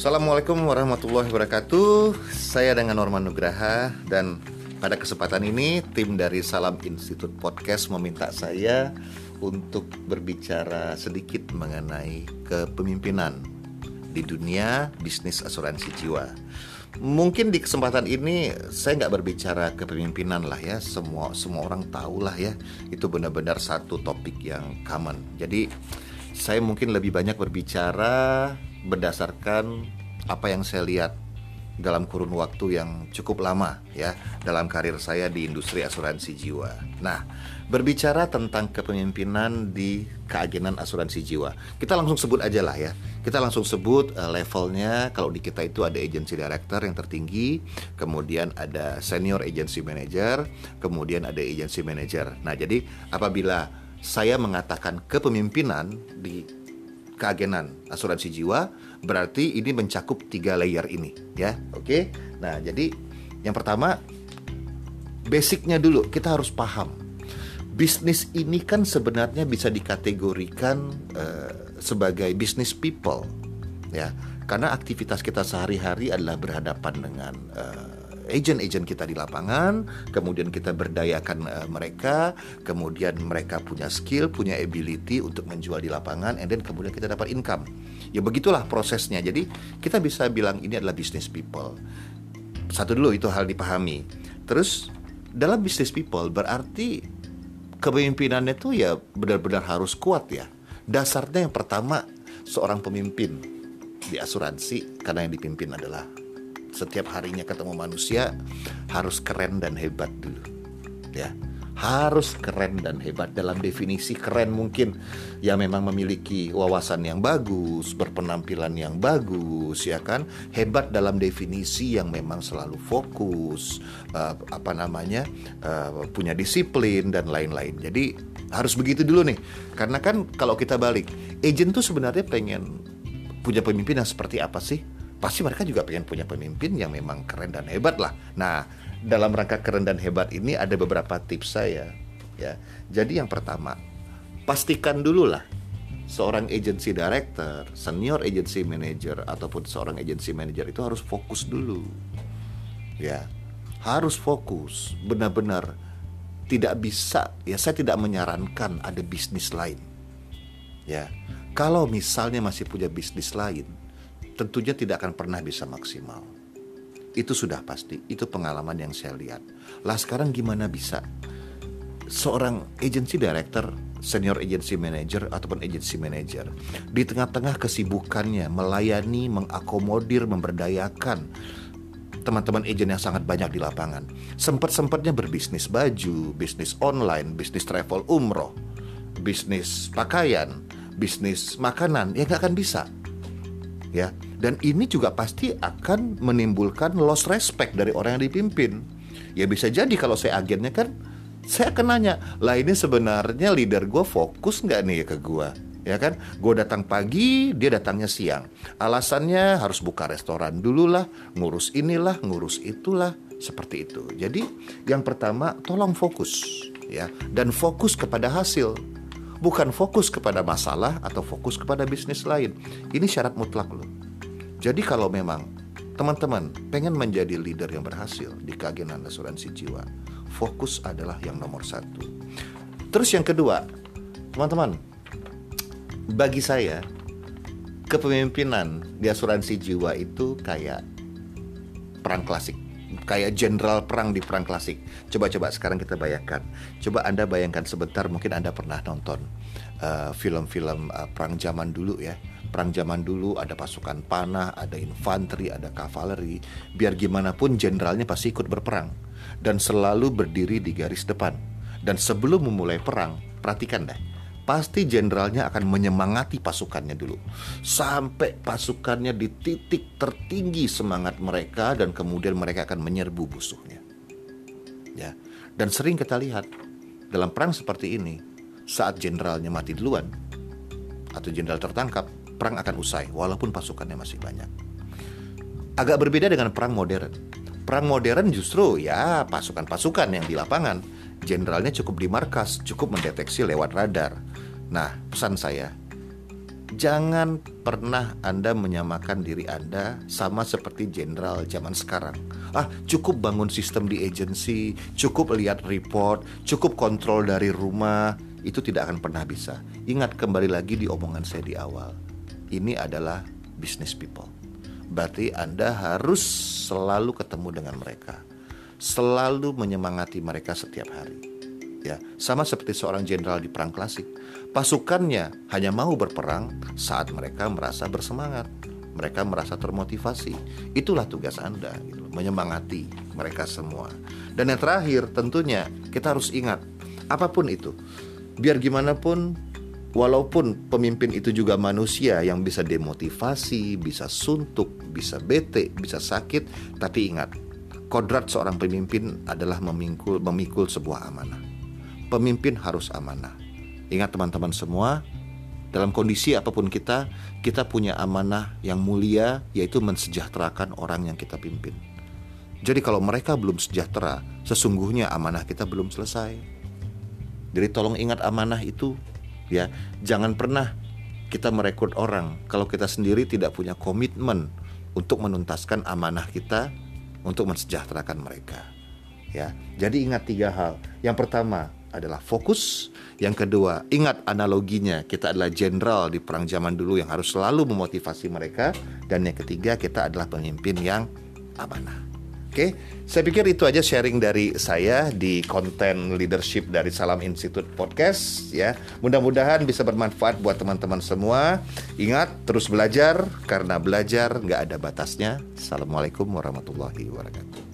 Assalamualaikum warahmatullahi wabarakatuh. Saya dengan Norman Nugraha dan pada kesempatan ini tim dari Salam Institute Podcast meminta saya untuk berbicara sedikit mengenai kepemimpinan di dunia bisnis asuransi jiwa. Mungkin di kesempatan ini saya nggak berbicara kepemimpinan lah ya, semua semua orang tahu lah ya, itu benar-benar satu topik yang common. Jadi saya mungkin lebih banyak berbicara berdasarkan apa yang saya lihat dalam kurun waktu yang cukup lama ya dalam karir saya di industri asuransi jiwa. Nah, berbicara tentang kepemimpinan di keagenan asuransi jiwa, kita langsung sebut aja lah ya. Kita langsung sebut uh, levelnya. Kalau di kita itu ada agency director yang tertinggi, kemudian ada senior agency manager, kemudian ada agency manager. Nah, jadi apabila saya mengatakan kepemimpinan di keagenan asuransi jiwa berarti ini mencakup tiga layer ini ya. Oke? Nah jadi yang pertama basicnya dulu kita harus paham. Bisnis ini kan sebenarnya bisa dikategorikan uh, sebagai business people ya. Karena aktivitas kita sehari-hari adalah berhadapan dengan uh, agent-agent kita di lapangan, kemudian kita berdayakan uh, mereka, kemudian mereka punya skill, punya ability untuk menjual di lapangan, and then kemudian kita dapat income. Ya begitulah prosesnya. Jadi kita bisa bilang ini adalah business people. Satu dulu itu hal dipahami. Terus dalam business people berarti kepemimpinannya itu ya benar-benar harus kuat ya. Dasarnya yang pertama seorang pemimpin di asuransi karena yang dipimpin adalah setiap harinya ketemu manusia harus keren dan hebat dulu ya harus keren dan hebat dalam definisi keren mungkin ya memang memiliki wawasan yang bagus, berpenampilan yang bagus ya kan, hebat dalam definisi yang memang selalu fokus uh, apa namanya uh, punya disiplin dan lain-lain. Jadi harus begitu dulu nih. Karena kan kalau kita balik, agent tuh sebenarnya pengen punya pemimpin yang seperti apa sih? Pasti mereka juga pengen punya pemimpin yang memang keren dan hebat lah. Nah, dalam rangka keren dan hebat ini ada beberapa tips saya ya. Jadi yang pertama, pastikan dulu lah seorang agency director, senior agency manager ataupun seorang agency manager itu harus fokus dulu. Ya. Harus fokus, benar-benar tidak bisa ya saya tidak menyarankan ada bisnis lain. Ya. Kalau misalnya masih punya bisnis lain, tentunya tidak akan pernah bisa maksimal. Itu sudah pasti, itu pengalaman yang saya lihat. Lah sekarang gimana bisa seorang agency director, senior agency manager ataupun agency manager di tengah-tengah kesibukannya melayani, mengakomodir, memberdayakan teman-teman agent yang sangat banyak di lapangan. Sempat-sempatnya berbisnis baju, bisnis online, bisnis travel umroh, bisnis pakaian, bisnis makanan, ya nggak akan bisa ya dan ini juga pasti akan menimbulkan loss respect dari orang yang dipimpin. Ya bisa jadi kalau saya agennya kan saya akan nanya lah ini sebenarnya leader gue fokus nggak nih ke gue ya kan? Gue datang pagi dia datangnya siang. Alasannya harus buka restoran dulu lah ngurus inilah ngurus itulah seperti itu. Jadi yang pertama tolong fokus ya. Dan fokus kepada hasil. Bukan fokus kepada masalah atau fokus kepada bisnis lain. Ini syarat mutlak loh. Jadi kalau memang teman-teman pengen menjadi leader yang berhasil di keagenan asuransi jiwa, fokus adalah yang nomor satu. Terus yang kedua, teman-teman, bagi saya kepemimpinan di asuransi jiwa itu kayak perang klasik kayak jenderal perang di perang klasik. Coba-coba sekarang kita bayangkan. Coba Anda bayangkan sebentar mungkin Anda pernah nonton uh, film-film uh, uh, perang zaman dulu ya. Perang zaman dulu ada pasukan panah, ada infanteri, ada kavaleri. Biar gimana pun jenderalnya pasti ikut berperang dan selalu berdiri di garis depan. Dan sebelum memulai perang, perhatikan deh pasti jenderalnya akan menyemangati pasukannya dulu sampai pasukannya di titik tertinggi semangat mereka dan kemudian mereka akan menyerbu musuhnya. Ya. Dan sering kita lihat dalam perang seperti ini saat jenderalnya mati duluan atau jenderal tertangkap, perang akan usai walaupun pasukannya masih banyak. Agak berbeda dengan perang modern. Perang modern justru ya pasukan-pasukan yang di lapangan jenderalnya cukup di markas, cukup mendeteksi lewat radar. Nah, pesan saya, Jangan pernah Anda menyamakan diri Anda sama seperti jenderal zaman sekarang. Ah, cukup bangun sistem di agensi, cukup lihat report, cukup kontrol dari rumah, itu tidak akan pernah bisa. Ingat kembali lagi di omongan saya di awal. Ini adalah business people. Berarti Anda harus selalu ketemu dengan mereka. Selalu menyemangati mereka setiap hari. Ya, sama seperti seorang jenderal di perang klasik Pasukannya hanya mau berperang saat mereka merasa bersemangat, mereka merasa termotivasi. Itulah tugas Anda, gitu, menyemangati mereka semua. Dan yang terakhir, tentunya kita harus ingat, apa pun itu, biar gimana pun, walaupun pemimpin itu juga manusia yang bisa demotivasi, bisa suntuk, bisa bete, bisa sakit, tapi ingat, kodrat seorang pemimpin adalah memikul, memikul sebuah amanah. Pemimpin harus amanah Ingat teman-teman semua, dalam kondisi apa pun kita, kita punya amanah yang mulia yaitu mensejahterakan orang yang kita pimpin. Jadi kalau mereka belum sejahtera, sesungguhnya amanah kita belum selesai. Jadi tolong ingat amanah itu ya. Jangan pernah kita merekrut orang kalau kita sendiri tidak punya komitmen untuk menuntaskan amanah kita untuk mensejahterakan mereka. Ya. Jadi ingat tiga hal. Yang pertama, adalah fokus. Yang kedua, ingat analoginya, kita adalah jenderal di perang zaman dulu yang harus selalu memotivasi mereka. Dan yang ketiga, kita adalah pemimpin yang amanah. Oke, saya pikir itu aja sharing dari saya di konten leadership dari Salam Institute Podcast ya. Mudah-mudahan bisa bermanfaat buat teman-teman semua. Ingat terus belajar karena belajar nggak ada batasnya. Assalamualaikum warahmatullahi wabarakatuh.